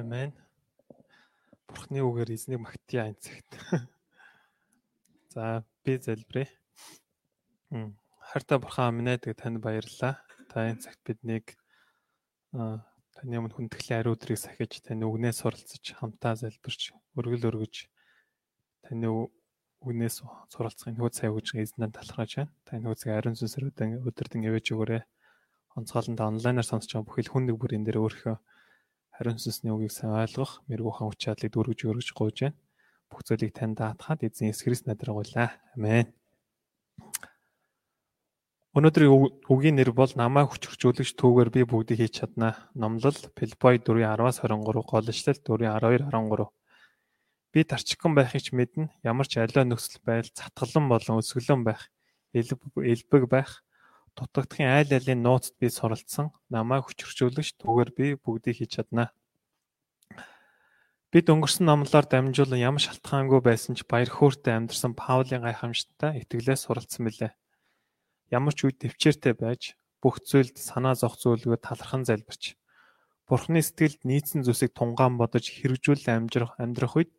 Амен. Бурхны үгээр эзнийг магтъя энэ цагт. За би залбирая. Хайртай бурхан минь ээ танд баярлалаа. Та энэ цагт биднийг таны өмнө хүндэтгэлийн ариун өдрийг сахиж таны үгнээс суралцж хамтаа залбирч өргөл өргөж таны үгнээс суралцахын хөө цай өгж эзнээ талархаж байна. Таны хөөцөг ариун сүнсээр өдөрдөн ивэж өгөөрэй. Онцгойлонд онлайнаар сонсож байгаа бүхэл хүн нэг бүрийн дээр өөрийнхөө хариун сүнсний үгийг сайн ойлгох, мэрэгүүхэн хүч чадлыг дүүргэж өргөж гуйж байна. Бүх зүйлийг танд даатгаад эзэн Есүс Христ надрагуулаа. Амен. Өнөөдрийн үгийн нэр бол намайг хүчрхжүүлэгч түүгээр би бүгдийг хийж чаднаа. Номлол Филиппой 4:10-аас 23, Голочлол 4:12-13. Би тарчигхан байхыг ч мэднэ. Ямар ч аливаа нөхцөл байдал цатгалан болон өсгөлөн байх, элбэг байх, дутагдахын айл алын нууцд би суралцсан намайг хүчрхжүүлэгч түүгээр би бүгдийг хийж чаднаа. Бид өнгөрсөн номлоор дамжуулан ямар шалтгаангүй байсан ч баяр хөөртэй амьдарсан Паулийн гайхамшигтай итгэлээс суралцсан билээ. Ямар ч үед төвчээртэй байж бүх зүйлд санаа зовх зүйлгүй талархан залбирч Бурхны сэтгэлд нийцсэн зүйлсийг тунгаан бодож хэрэгжүүлэн амьдрах амьдрах үед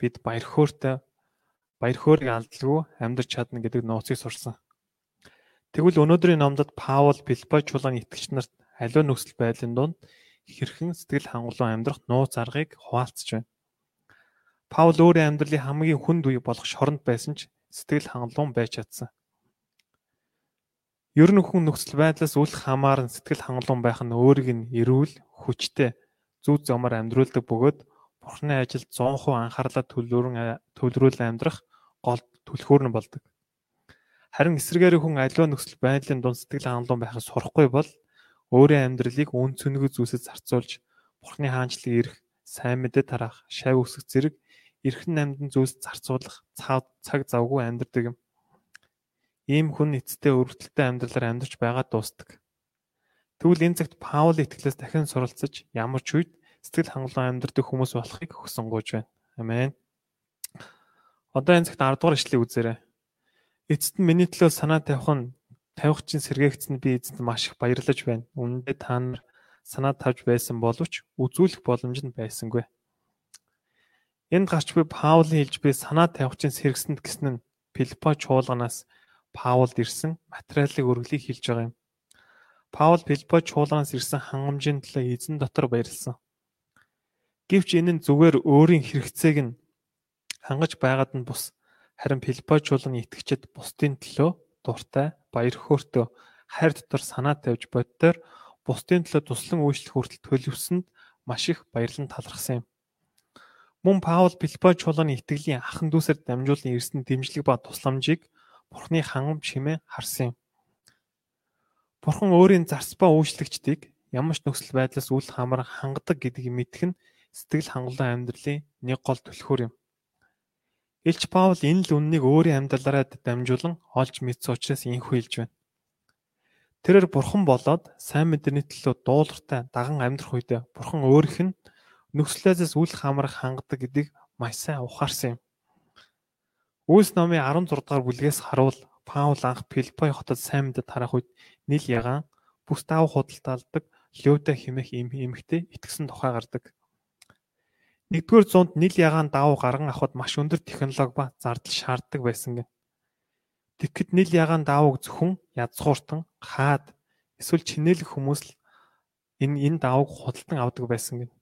бид баяр хөөртэй баяр хөөргийг алдалгүй амьдарч чадна гэдэг нууцыг сурсан. Тэгвэл өнөөдрийн номдод Паул Филиппой чуулганы итгэгч нарт аливаа нөхцөл байдлын дунд хэрхэн сэтгэл хангалуун амьдрах нууц аргыг хуваалцж байна. Паул өөрийн амьдралын хамгийн хүнд үе болох шоронд байсан ч сэтгэл хангалуун байж чадсан. Ер нь хүн нөхцөл байдлаас үл хамааран сэтгэл хангалуун байх нь өөрийг нь эрүүл, хүчтэй, зүв замаар амьдруулдаг бөгөөд Бурхны ажилд 100% анхаарлаа төлрүүлэн амьдрах гол түлхүүр нь болдог. Харин эсрэгээр хүн аливаа нөхцөл байдлын дунд сэтгэл хангалуун байхыг сурахгүй бол өөрийн амьдралыг үн цэнэгүй зүйлсэд зарцуулж Бурхны хаанчлалыг ирэх, сайн мэдээ тараах, шав өсгөх зэрэг эрхэн амьдан зүйлс зарцуулах цаг завгүй амьдардаг юм. Ийм хүн эцэстээ өргөдөлтэй амьдралаар амьдарч байгаад дуустдаг. Тэгвэл энэ цагт Паул итгэлээс дахин суралцаж ямар ч үед сэтгэл хангалуун амьдардаг хүмүүс болохыг хүсэн гуйж байна. Амен. Одоо энэ цагт 10 дугаар ишлэгийг үзээрэй. Эцэст нь миний төлөө санаа тавих нь тавих чинь сэргээгдсэн би эзэнд маш их баярлаж байна. Үнэндээ та нар санаа тавьж байсан боловч үзүүлэх боломж нь байсангүй. Энд гарч буй Паулийн хэлж буй санаа тавих чинь сэргсэнд гэсэн нь Филиппо чуулганаас Паулд ирсэн материалын өргөлийг хэлж байгаа юм. Паул Филиппо чуулганаас ирсэн хангамжийн төлөө эзэн дотор баярлсан. Гэвч энэ нь зүгээр өөрийн хэрэгцээг нь хангаж байгаад нь бус Харин Филиппой чуулганы итгэгчид бусдын төлөө дуртай, баяр хөөртэй, хайр дотор санаа тавьж боддоор бусдын төлөө туслан үйлчлэх хүртэл төлөвсөнд маш их баярлан талархсан юм. Мөн Паул Филиппой чуулганы итгэлийн ахан дүүсээр дамжуулан ирсэн дэмжлэг ба тусламжийг Бурхны хангамж хэмээн харсан юм. Бурхан өөрийн зарц ба үйлчлэгчдийг ямар ч нөхцөл байдлаас үл хамааран хангадаг гэдгийг мэдэх нь сэтгэл хангалуун амьдралын нэг гол түлхүүр юм. Илч Паул энэ л үннийг өөрийн амьдралаараа дамжуулан олж мэдсэн учраас энхүү хэлж байна. Тэрээр бурхан болоод сайн мэдрэний төлөө дуулууртай даган амьдрах үед бурхан өөрийнх нь нөхцлөөс үл хамаарах хангадаг гэдгийг маш сайн ухаарсан юм. Үйлс номын 16 дугаар бүлгээс харуул Паул анх Филиппой хотод сайн мэдээ тарах үед нийл ягаан бүс даав худалдаалдаг Лёда хэмээх эмэгтэй итгэсэн тухай гардаг. Нэгдүгээр зуунд нил ягаан давуу гарган авахд маш өндөр технологи ба зардал шаарддаг байсан гэнэ. Тэгэхэд нил ягаан давууг зөвхөн язгууртан, хаад эсвэл чинээлэх хүмүүс л энэ энэ давууг худалдан авдаг байсан гэнэ.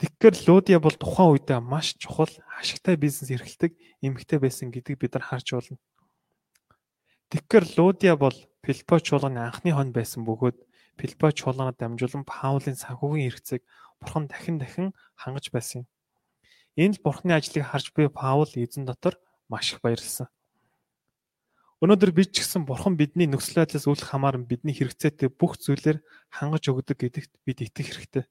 Тэгэхээр Лудия бол тухайн үед маш чухал ашигтай бизнес эрхэлдэг эмэгтэй байсан гэдгийг бид нар харж байна. Тэгэхээр Лудия бол Филиппо чуулганы анхны хон байсан бөгөөд Филиппо чуулганаар дамжуулан Паулын санхүүгийн хэрэгцээг Бурхан дахин дахин хангаж байсан юм. Энэ л Бурханы ажлыг харж буй Паул эзэн дотор маш их баярлсан. Өнөөдөр бид ч гэсэн Бурхан бидний нөхцөл байдлаас үл хамааран бидний хэрэгцээтэй бүх зүйлээр хангаж өгдөг гэдэгт бид итгэх хэрэгтэй.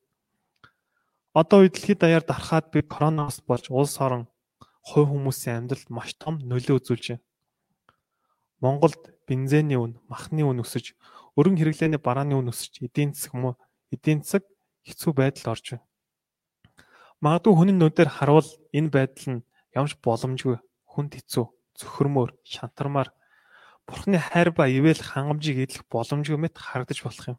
Одоо үед дэлхийд даяар дарахад би коронавирус болж улс орон хувь хүмүүсийн амьдралд маш том нөлөө үзүүлж байна. Монголд бензиний үн, махны үн өсөж, өргөн хэрэглээний барааны үн өсөж, эдийн засаг муу эдийн засаг хэцүү байдалд орж байна. Магадгүй хүний нүдээр харуул энэ байдал нь ямарч боломжгүй хүнд хэцүү, цөхөрмөр, шантармаар Бурхны хайр ба ивэл хангамжийг эдлэх боломжгүй мэт харагдаж болох юм.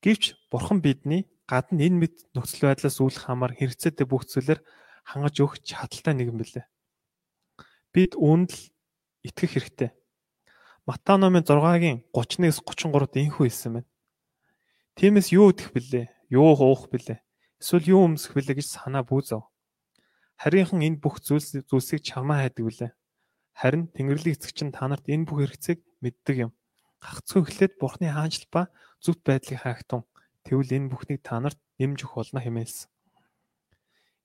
Гэвч Бурхан бидний гадна энэ мэд нөхцөл байдлаас үүлэх хамаар хэрэгцээтэй бүх зүйлээр хангаж өгч чадaltaй нэгэн билээ. Бид үүнд л итгэх хэрэгтэй. Матай номын 6-гийн 31-с 33-д инхүү хэлсэн байна. Тиймээс юу идэх билээ? Юу уух билээ? Эсвэл юу өмсөх билээ гэж санаа бүүзав. Харийнхан энэ бүх зүйлс зүйлсийг чамаа хайдаг билээ. Харин Тэнгэрлэг эцэг чинь та нарт энэ бүх хэрэгцээг мэддэг юм. Гагцхүү эхлээд Бурхны хаанчл ба зүвт байдлыг хаагтун. Тэгвэл энэ бүхнийг та нарт нэмж өгөх болно хэмээлсэн.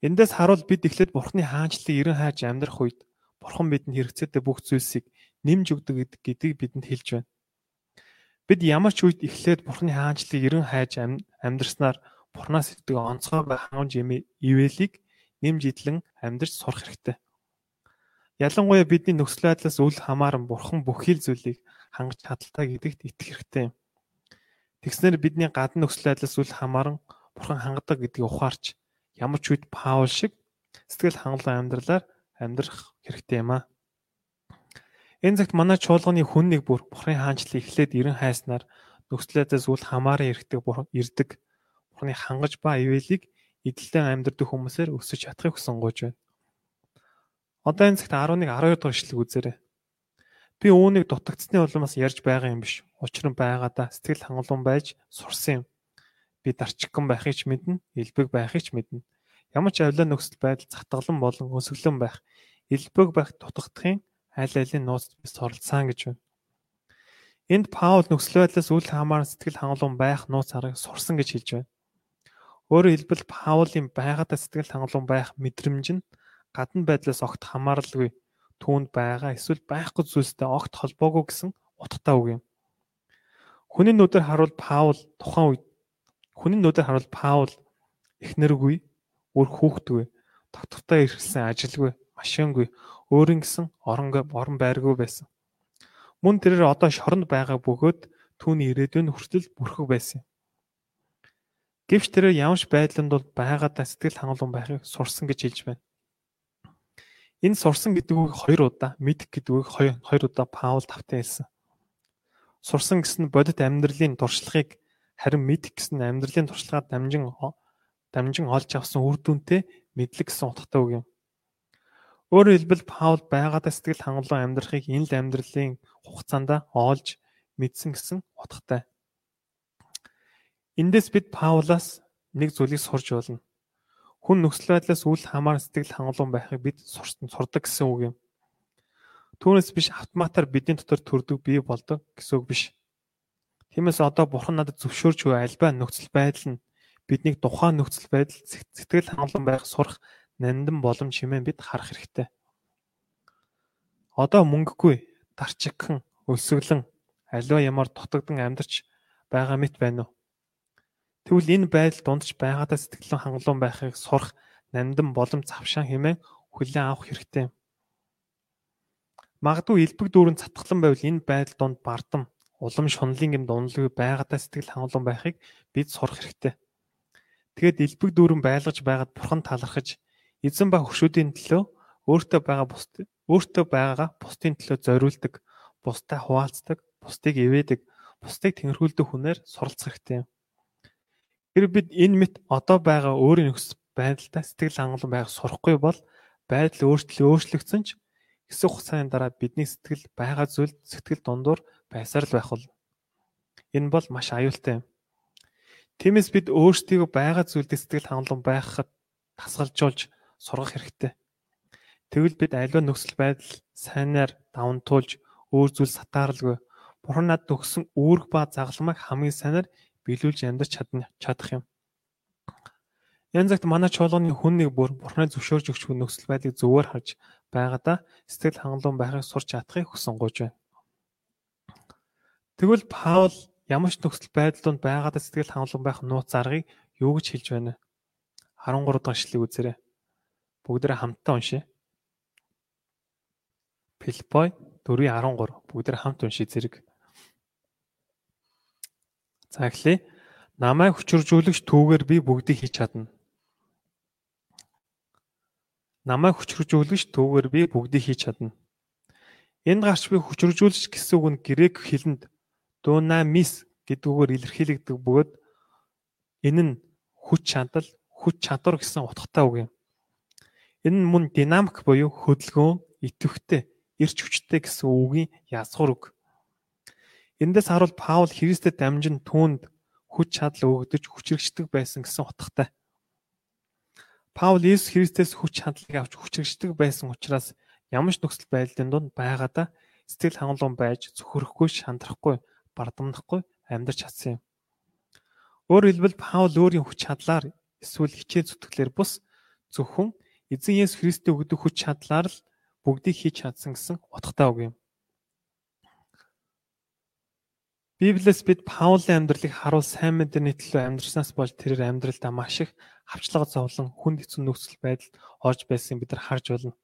Эндээс харуул бид эхлээд Бурхны хаанчлалыг эрен хайж амьдрах үед Бурхан бидэнд хэрэгцээтэй бүх зүйлсийг нэмж өгдөг гэдгийг бидэнд хэлж байна. Бид ямар ч үед эхлээд Бурхны хаанчлалыг эрен хайж амьдрснаар Бурханаас ирдэг онцгой хангамж ивэлийг нэмж идлэн амьдрч сурах хэрэгтэй. Ялангуяа бидний нөхцөл байдлаас үл хамааран бурхан бүхий л зүйлийг хангаж чадaltaа гэдэгт итгэх хэрэгтэй. Тэгснээр бидний гадна нөхцөл байдлаас үл хамааран бурхан хангадаг гэдгийг ухаарч ямар ч үед Паул шиг сэтгэл хангалуун амьдралаар амьдрах хэрэгтэй юм аа. Энэ цагт манай чуулганы хүн нэг бүр бурханы хаанчлалыг эхлээд эрен хайснаар байдлаас үл хамааран ирдэг ирдэг бурханы хангаж ба ивэлийг эдэлдэн амьдрэх хүмүүсээр өсөж чадахыг хүсэн гойж байна. Одоо энэ цагт 11 12 дугаар ишлэг үзээрэй. Би үүнийг дутагдсны улмаас ярьж байгаа юм биш. Учир нь байгаадаа сэтгэл хангалуун байж сурсан юм. Би дарчигхан байхыг ч мэднэ, элбэг байхыг ч мэднэ. Ямар ч авлаа нөхцөл байдал затгалан болон өсөглөн байх, элбэг байх дутагдахын аль алийн нууцд би суралцсан гэж байна. Энд Паул нөхцөл байдлаас үл хамааран сэтгэл хангалуун байх нууц аргыг сурсан гэж хэлж байна. Өөрөөр хэлбэл Паулийн байгаадаа сэтгэл хангалуун байх мэдрэмж нь гадна байдлаас огт хамааралгүй түүнд байгаа эсвэл байхгүй зүйлстэй огт холбоогүй гэсэн утгатай үг юм. Хүний нүдээр харуул Паул тухайн үед хүний нүдээр харуул Паул эхнэргүй, үр хүүхдгүй, тогтвортой ирсэн ажилгүй, машингүй, өөрийн гэсэн орон орон байргүй байсан. Мөн тэрээр одоо шоронд байгаа бөгөөд түүний ирээдүйн хүртэл бүрхэг байсан юм. Гэвч тэрээр ямарч байдланд бол байгаадаа сэтгэл хангалуун байхыг сурсан гэж хэлж байна. Энэ сурсан гэдэг үг хоёр удаа, мэдэх гэдэг үг хоёр удаа Паул тавтан хэлсэн. Сурсан гэсэн бодит амьдралын туршлагыг харин мэдэх гэсэн амьдралын туршлагаар дамжин дамжин олж авсан үр дүнтэй мэдлэг гэсэн утгатай үг юм. Өөрөөр хэлбэл Паул байгаадаа сэтгэл хангалуун амьдрахыг энэ л амьдралын хугацаанд олж мэдсэн гэсэн утгатай. Эндээс бид Паулаас нэг зүйлийг сурж болно. Хүн нөхцөл байдлаас үл хамаар сэтгэл хангалуун байхыг бид сурсан сурдаг гэсэн үг юм. Түүнээс биш автоматар бидний дотор төрдөг бий болдог гэсэн үг биш. Тиймээс одоо бурхан надад зөвшөөрч буй альбаа нөхцөл байдал нь биднийг тухайн нөхцөл байдал сэтгэл хангалуун байх сурах нандин боломж хэмээн бид харах хэрэгтэй. Одоо мөнгөгүй, дарчигхан, өлсгөлэн аливаа ямар дутагдсан амьдарч байгаа мэт байна уу? Тэгвэл энэ байдал дундч байгаадаа сэтгэлэн хангалуун байхыг сурах нандин боломж завшаан хэмээн хүлээн авах хэрэгтэй. Магадгүй элбэг дүүрэн цатгалан байвал энэ байдал донд бардам, улам шунлын гэмд унлгүй байгаадаа сэтгэл хангалуун байхыг бид сурах хэрэгтэй. Тэгэд элбэг дүүрэн байлгаж байгаад бурхан талархаж эзэн ба хөршүүдийн төлөө өөртөө байгаа бус өөртөө байгаа бусдын төлөө зориулдаг, бусдаа хуваалцдаг, бусдыг ивэдэг, бусдыг тэнхрүүлдэг хүнээр суралцах хэрэгтэй юм. Тэр бид энэ мэт одоо байгаа өөрийн нөхцөл байдалтай сэтгэл хангалуун байх сурахгүй бол байдал өөрчлөлт өөрчлөгдсөн ч хэсэг хугацааны дараа бидний сэтгэл байгаа зүйл сэтгэл дундуур байсаар л байх бол энэ бол маш аюултай юм. Тиймээс бид өөрсдийгөө байгаа зүйлдээ сэтгэл хангалуун байхад тасгалжуулж сургах хэрэгтэй. Тэгвэл бид аливаа нөхцөл байдал сайнаар даван туулж өөр зүйл сатааралгүй Бурхан надад өгсөн үүрэг ба загалмайг хамгийн сайнаар биелүүлж амьдарч чадна чадах юм. Янз цагт манай чуулганы хүн нэг бүр бурхны зөвшөөрж өгч нөхцөл байдлыг зөвөр харж байгаадаа сэтгэл хангалуун байхыг сурч чадахыг хүсэн гож байна. Тэгвэл Паул ямар ч нөхцөл байдлууд байгаадаа сэтгэл хангалуун байх нууц аргыг юу гэж хэлж байна вэ? 13 дахь эшлэгийг үзээрэй. Бүгдээрээ хамтдаа уншъя. Филиппой 4:13 бүгдээрээ хамт уншия зэрэг. За эхлэе. Намайг хүчржүүлэгч түүгээр би бүгдийг хийж чадна. Намайг хүчржүүлэгч түүгээр би бүгдийг хийж чадна. Энд гарч би хүчржүүлэгч гэсэн үг нь грек хэлэнд дунамис гэдэг үгээр илэрхийлэгдэх бөгөөд энэ нь хүч чадал, хүч чадвар гэсэн утгатай үг юм. Энэ нь мөн динамик буюу хөдөлгөөн, идэвхтэй, эрч хүчтэй гэсэн үгийн язгуур үг. Эндээс харуул Паул Христэд дамжин түүнд хүч чадал өгдөж хүчрэгчдэг байсан гэсэн утгатай. Паул Иесус Христээс хүч чадлыг авч хүчрэгчдэг байсан учраас ямар ч нөхцөл байдлын дунд байгаадаа сэтгэл хангалуун байж зөвхөрөхгүй, шандрахгүй, бардамнахгүй амьдрч чадсан юм. Өөрөөр хэлбэл Паул өөрийн хүч чадлаар эсвэл хичээл зүтгэлээр бус зөвхөн эзэн Есүс Христийн өгдөг хүч чадлаар л бүгдийг хийж чадсан гэсэн утгатай үг юм. Библиэс бид Паулийн амьдралыг харуул сайн мэдээний төлөө амьдрснаас болж тэрээр амьдралдаа маш их хавчлага зовлон хүнд хэцүү нөхцөл байдалд орж байсан бид нар харж байна.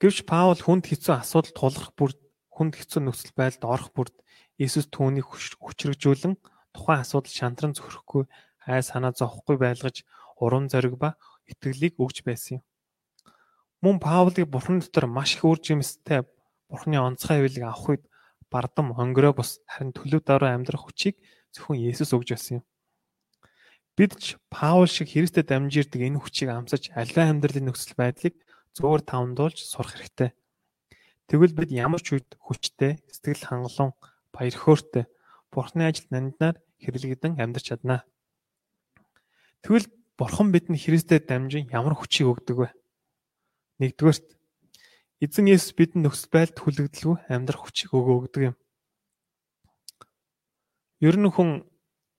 Гэвч Паул хүнд хэцүү асуудал тулах бүр хүнд хэцүү нөхцөл байдалд орох бүрд Иесус түүнийг хүчрэгжүүлэн тухайн асуудал шантран зөвхөхгүй хай санаа зовхгүй байлгаж урам зориг ба итгэлийг өгч байсан юм. Мөн Паулыг Бурхан дотор маш их үр жимстэй Бурхны онцгой хөвөлийг авах үед бардам онгорой бус харин төлөв дараа амьдрах хүчийг зөвхөн Есүс өгж байсан юм. Бид ч Паул шиг Христэд дамжирдаг энэ хүчийг амсаж аливаа амьдралын нөхцөл байдлыг зөөр тавндуулж сурах хэрэгтэй. Тэгвэл бид ямар ч үед хүчтэй, сэтгэл хангалуун, баяр хөөртэй Бурхны ажилд нандинаар хэрэглэгдэн амьдарч чаднаа. Тэгвэл Бурхан бидэнд Христэд дамжин ямар хүчийг өгдөг вэ? Нэгдүгээрт Эзэн Есүс бидэнд нөхцөл байдалд хүлэгдэлгүй амьдрах хүчийг өгөөг юм. Ер нь хүн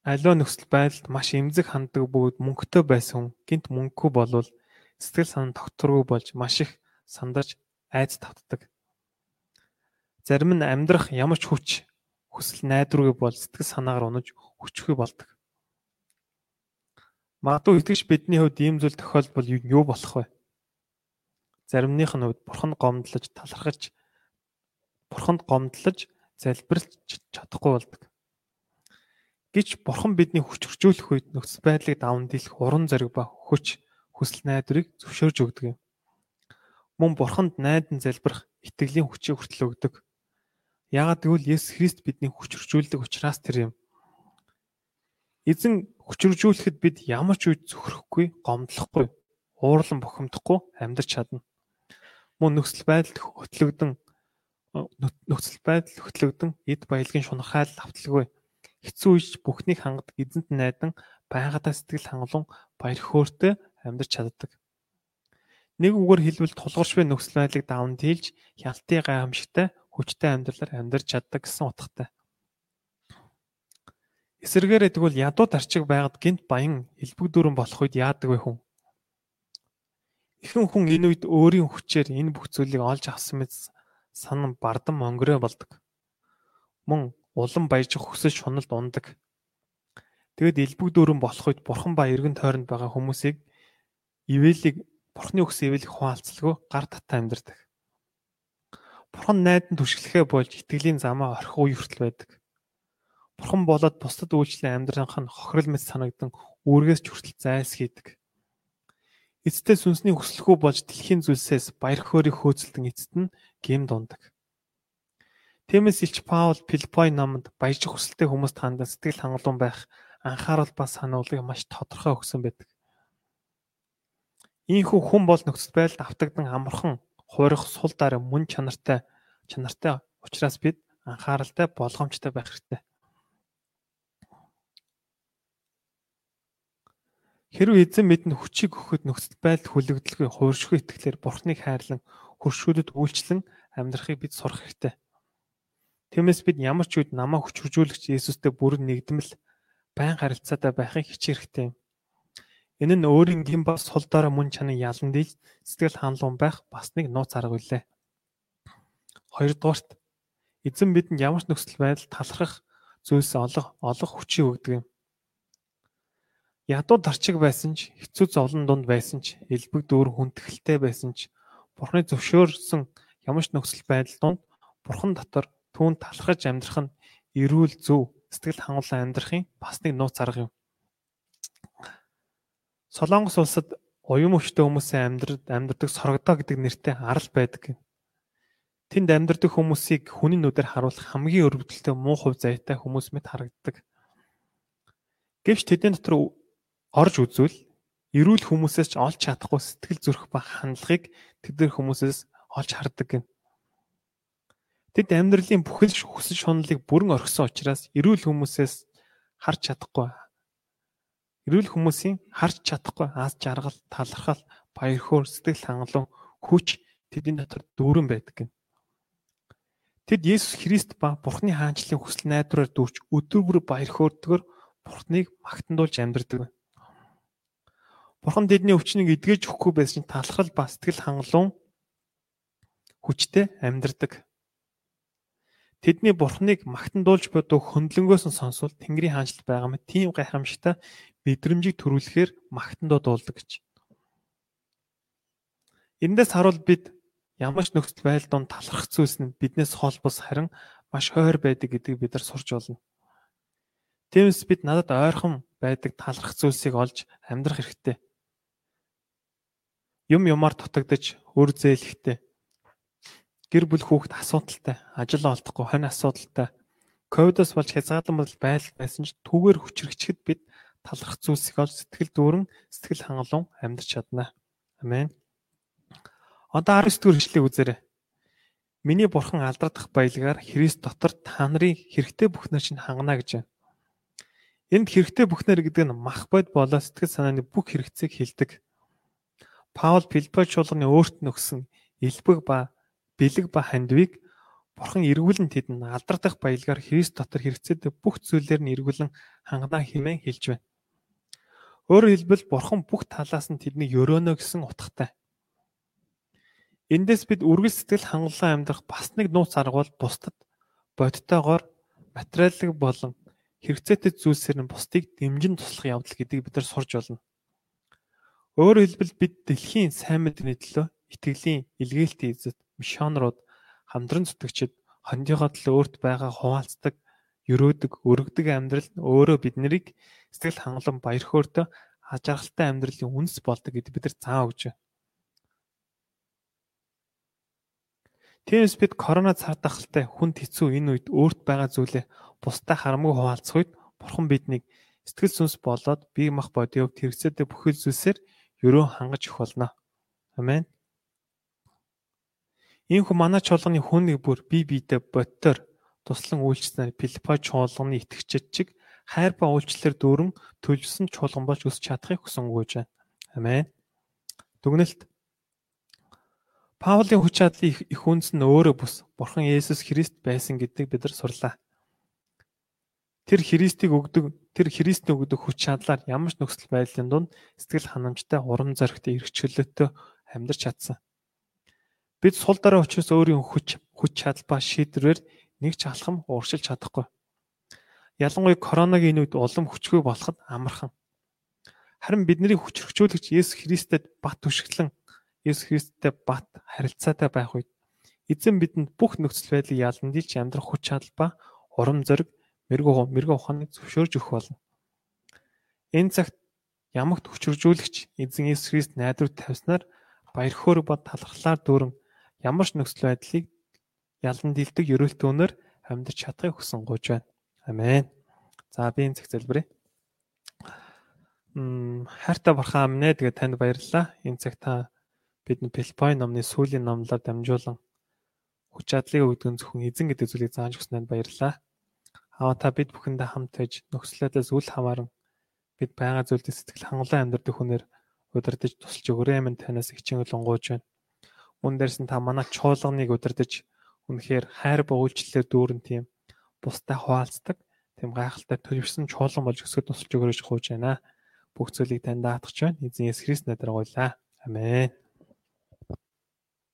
аливаа нөхцөл байдалд маш эмзэг ханддаг бөгөөд мөнгөтэй байсан хүн гинт мөнгөгүй болвол сэтгэл санаа тогтворгүй болж маш их сандарч айц тавтдаг. Зарим нь амьдрах ямар ч хүч хүсэл найдваргүй бол сэтгэл санаагаар унаж хүчгүй болдог. Магадгүй итгэж бидний хувьд ийм зүйл тохиолбол юу болох вэ? Заримных нь хувьд бурханд гомдлож талархаж бурханд гомдлож залбирлж чадахгүй болдог. Гэвч бурхан бидний хүч хөржүүлэх үед нөхцөл байдлыг даван дийлэх уран зориг ба хүч хүсэл найдварыг зөвшөөрж өгдөг юм. Мөн бурханд найдан залбирах итгэлийн хүчийг хүртэл өгдөг. Яагаад гэвэл Есүс Христ бидний хүч хөржүүлдэг учраас тэр юм. Эзэн хүчржүүлэхэд бид ямар ч үед зөвхөрөхгүй, гомдлохгүй, уурлан бухимдахгүй амьдрч чадна мөн нөхцөл байдалд хөтлөгдөн нөхцөл байдал хөтлөгдөн эд баялагын шунхайл авталгүй хэцүү үеч бүхнийг хангадаг эзэнт найдан байгаадаа сэтгэл хангалуун баяр хөөртэй амьдарч чаддаг. Нэг үгээр хэлбэл тулгарч буй нөхцөл байдлыг даван дийлж хяналтын гайхамшигтай хүчтэй амьдралаар амьдарч чаддаг гэсэн утгатай. Эсвэргээрээ тэгвэл ядуу дарчиг байгаад гинт баян элбэг дүүрэн болох үед яадаг вэ хүн? Ихэнх хүн энэ үед өөрийн хүчээр энэ бүх зүйлийг олж авсан мэт санан бардам онгорой болдог. Мөн улам баяжих хүсэл шуналд ундаг. Тэгэд элбэг дүүрэн болох үед бурхан ба эргэн тойронд байгаа хүмүүсийг ивэлийг бурхны өгсөн ивэлийг хуваалцалгүй гар татаа амьдардаг. Бурхан найдан түшгэлэхэ болж итгэлийн замаа орхих үе хүртэл байдаг. Бурхан болоод бусдад үйлчлэн амьдрах нь хохирол мэт санагдан үүргээс ч хүртэл зайлс хийдэг. Эцэстээ сүнсний хүслэхүү болж дэлхийн зүйлсээс баяр хөөргийг хөөцөлдөн эцэст нь гим дундаг. Тиймээс Илч Паул Филиппой номонд баяжих хүсэлтэй хүмүүст хандан сэтгэл хангалуун байх анхаарал ба сануулгыг маш тодорхой өгсөн байдаг. Ийхүү хүн бол нөхцөл байдалд автагдан амархан хуурах сул дараа мөн чанартай чанартай учраас бид анхааралтай болгоомжтой байх хэрэгтэй. Хэрвээ эзэн бидэнд хүчийг өгөхөд нөхцөл байдал хүлэгдэлгүй хууршгүй итгэлээр Бурхныг хайрлан хөршүүдэд үйлчлэн амьдрахыг бид сурах хэрэгтэй. Тиймээс бид ямар ч үед намаа хүч хөржүүлэгч Есүстэй бүрэн нэгдмэл байн харилцаатай байхыг хичээх хэрэгтэй юм. Энэ нь өөрийн гин бас сул дорой мөн чанан ялан дийлж сэтгэл хангалуун байх бас нэг нууц арга үлээ. Хоёрдугаарт эзэн бидэнд ямар ч нөхцөл байдал талархах зүйлс олох олох хүчийг өгдөг юм. Ядуу дарчиг байсан ч, хэцүү зовлон дунд байсан ч, элбэг дүүр хүндэтгэлтэй байсан ч, Бурхны зөвшөөрсөн ямар ч нөхцөл байдал донд Бурхан дотор түүнд талархаж амьдрах нь эрүүл зөв сэтгэл хангалуун амьдрахын бас нэг нууц арга юм. Солонгос улсад уян өвчтөе хүмүүсийн амьдрал амьдардаг сорогдоо гэдэг нэртэй арал байдаг. Тэнд амьдардаг хүмүүсийг хүний нүдээр харуулах хамгийн өрөвдөлтөй муу хувь заяатай хүмүүс мэт харагддаг. Гэвч тэдний дотор орж үзвэл эрүүл хүмүүсээс ч олж чадахгүй сэтгэл зүрх ба хандлагыг тэдгээр хүмүүсээс олж хардаг гин. Тэд амьдралын бүхэл хүсэл шуналыг бүрэн орхисон учраас эрүүл хүмүүсээс харж чадахгүй. Эрүүл хүмүүсийн харж чадахгүй аз жаргал, талархал, баяр хөөр, сэтгэл хангалуун, хүч тэдний дотор дүүрэн байдаг гин. Тэд Есүс Христ ба Бурхны хаанчлалын хүсэл найдвараар дүүрч өдөр бүр баяр хөөрдгөр Бурхныг магтандуулж амьдардаг. Бурхан тэдний өвчнийг эдгэж өгөхгүй байсан талхал ба сэтгэл хангалуун хүчтэй амьдардаг. Тэдний Бурхныг магтандуулж буй хөндлөнгөөс нь сонсвол Тэнгэрийн хаанчлал байгаа мэт тийм гайхамшигтай мэдрэмжийг төрүүлэхээр магтандуу дуулдаг гэж. Эндээс харуул бид ямар ч нөхцөл байдал донд талархах зүйлс нь биднээс хол бус харин маш хойр байдаг гэдгийг бид нар сурч болно. Тиймээс бид надад ойрхон байдаг талархах зүйлсийг олж амьдрах хэрэгтэй. Юм юмар дутагдж, өр зээлхтэй. Гэр бүл хүүхэд асуудалтай, ажил олдохгүй, хонь асуудалтай. Ковидос болж хязгаарлан байдал байсан ч түүгээр хүчрэгчэд бид талархах зүйлсийг олж сэтгэл дүүрэн, сэтгэл хангалуун амьдрч чадна. Амен. Одоо 19 дэх хэвшлийг үзээрэй. Миний бурхан алдагдах баялгаар Христ дотор та нарын хэрэгтэй бүхнэр чинь хангана гэж байна. Энд хэрэгтэй бүхнэр гэдэг нь мах бод болоо сэтгэл санааны бүх хэрэгцээг хилдэг. Паул Филиппо чуулганы өөрт нь өгсөн элбэг ба бэлэг ба хандвийг Бурхан эргүүлэн тэдэн алдардах баялгаар Христ дотор хэрэгцээтэй бүх зүйлээр нь эргүүлэн хангана хэмээн хэлж байна. Өөрөөр хэлбэл Бурхан бүх талаас нь тэднийг өрөөнө гэсэн утгатай. Эндээс бид үргэлж сэтгэл хангалуун амьдрах бас нэг нууц арга бол бусдад бодтойгоор материалын болон хэрэгцээтэй зүйлсээр нь бусдыг дэмжин туслах явдал гэдгийг бид нар сурж болно. Өөрөөр хэлбэл бид дэлхийн сайн мэдээний төлөө итгэлийн илгээлтийн эзэд мишонерууд хамтран зүтгэгчид хондийнхоо төлөө өөрт байгаа хуваалцдаг, өрөөдөг, өргөдөг амьдрал нь өөрөө биднийг сэтгэл хангалуун баяр хөөртэй ажаргалтай амьдралын үндэс болдог гэдгийг бид нар заан өгч байна. Тиймээс бид корона цар тахалтай хүнд хэцүү энэ үед өөрт байгаа зүйлээ бусдад харамгүй хуваалцах үед Бурхан биднийг сэтгэл сүнс болоод бие мах бодийн хувьд хэрэгцээтэй бүхэл зүйлсээр ерөө хангаж өгөх болно. Амен. Иймхүү манай чуулганы хүнийг бүр бие биедээ бодтоор туслан үйлчлснээр Филиппо чуулганы итгэгчид чиг хайр ба үйлчлэлээр дүүрэн төлөвсөн чуулган болж өсч чадахыг хүсэнгүйж байна. Амен. Дүгнэлт Паулийн хүч чадлын их үндэс нь өөрөө бус Бурхан Есүс Христ байсан гэдгийг бид нар сурлаа. Тэр Христийг өгдөг тэр Христийн өгдөг хүч чадлаар ямар ч нөхцөл байдлын дунд сэтгэл ханамжтай урам зоригтой эрх чөлөөтэй амьдарч чадсан. Бид сул дараа учраас өөрийн хүч хүч чадал ба шийдвэрээр нэг ч алхам ууршилж чадахгүй. Ялангуяа коронагийн үед улам хүчгүй болоход амархан. Харин бидний хүч хөрчүүлэгч Есүс Христэд бат түшиглэн Есүс Христтэй бат харилцаатай байх үед эзэн бидэнд бүх нөхцөл байдлыг яландилж амьдрах хүч чадал ба урам зориг мэрэгүү мэрэгүү ухааныг зөвшөөрж өгөх болно. Энэ цагт ямагт хүчржүүлэгч эзэн Есүс Христ найдвар тавьснаар баяр хөөр ба талархлаар дүүрэн ямар ч нөхцөл байдлыг ялан дилдэг ерөөлт өнөр амьдарч чадахыг хүсэн гож байна. Амен. За би энэ цаг залбирая. Мм хайртай бурхан амнэ тэгээ танд баярлалаа. Энэ цаг та Бид Филиппоин номны сүүлийн номлоор дамжуулан хүч чадлыг өгдөг зөвхөн эзэн гэдэг зүйлийг зааж өгснөд баярлалаа. Аа та бид бүхэндээ хамт байж нөхцлөөдөөс үл хамааран бид байгаа зүйлд сэтгэл хангалуун амьдрэх хүнээр удирдах тусалж өгөөрэй минь танаас хичээн лонгоож байна. Мөн дээрс нь та манай чуулганыг удирдах үнэхээр хайр ба үйлчлэлээр дүүрэн тийм бустай хуваалцдаг тийм гайхалтай төлөвшсөн чуулган болж өсгөд тусалж өгөөрэй гэж хууж байна. Бүх зүйлийг тань даатгах байна. Эзэн Есүс Христ надаар гойлаа. Амен.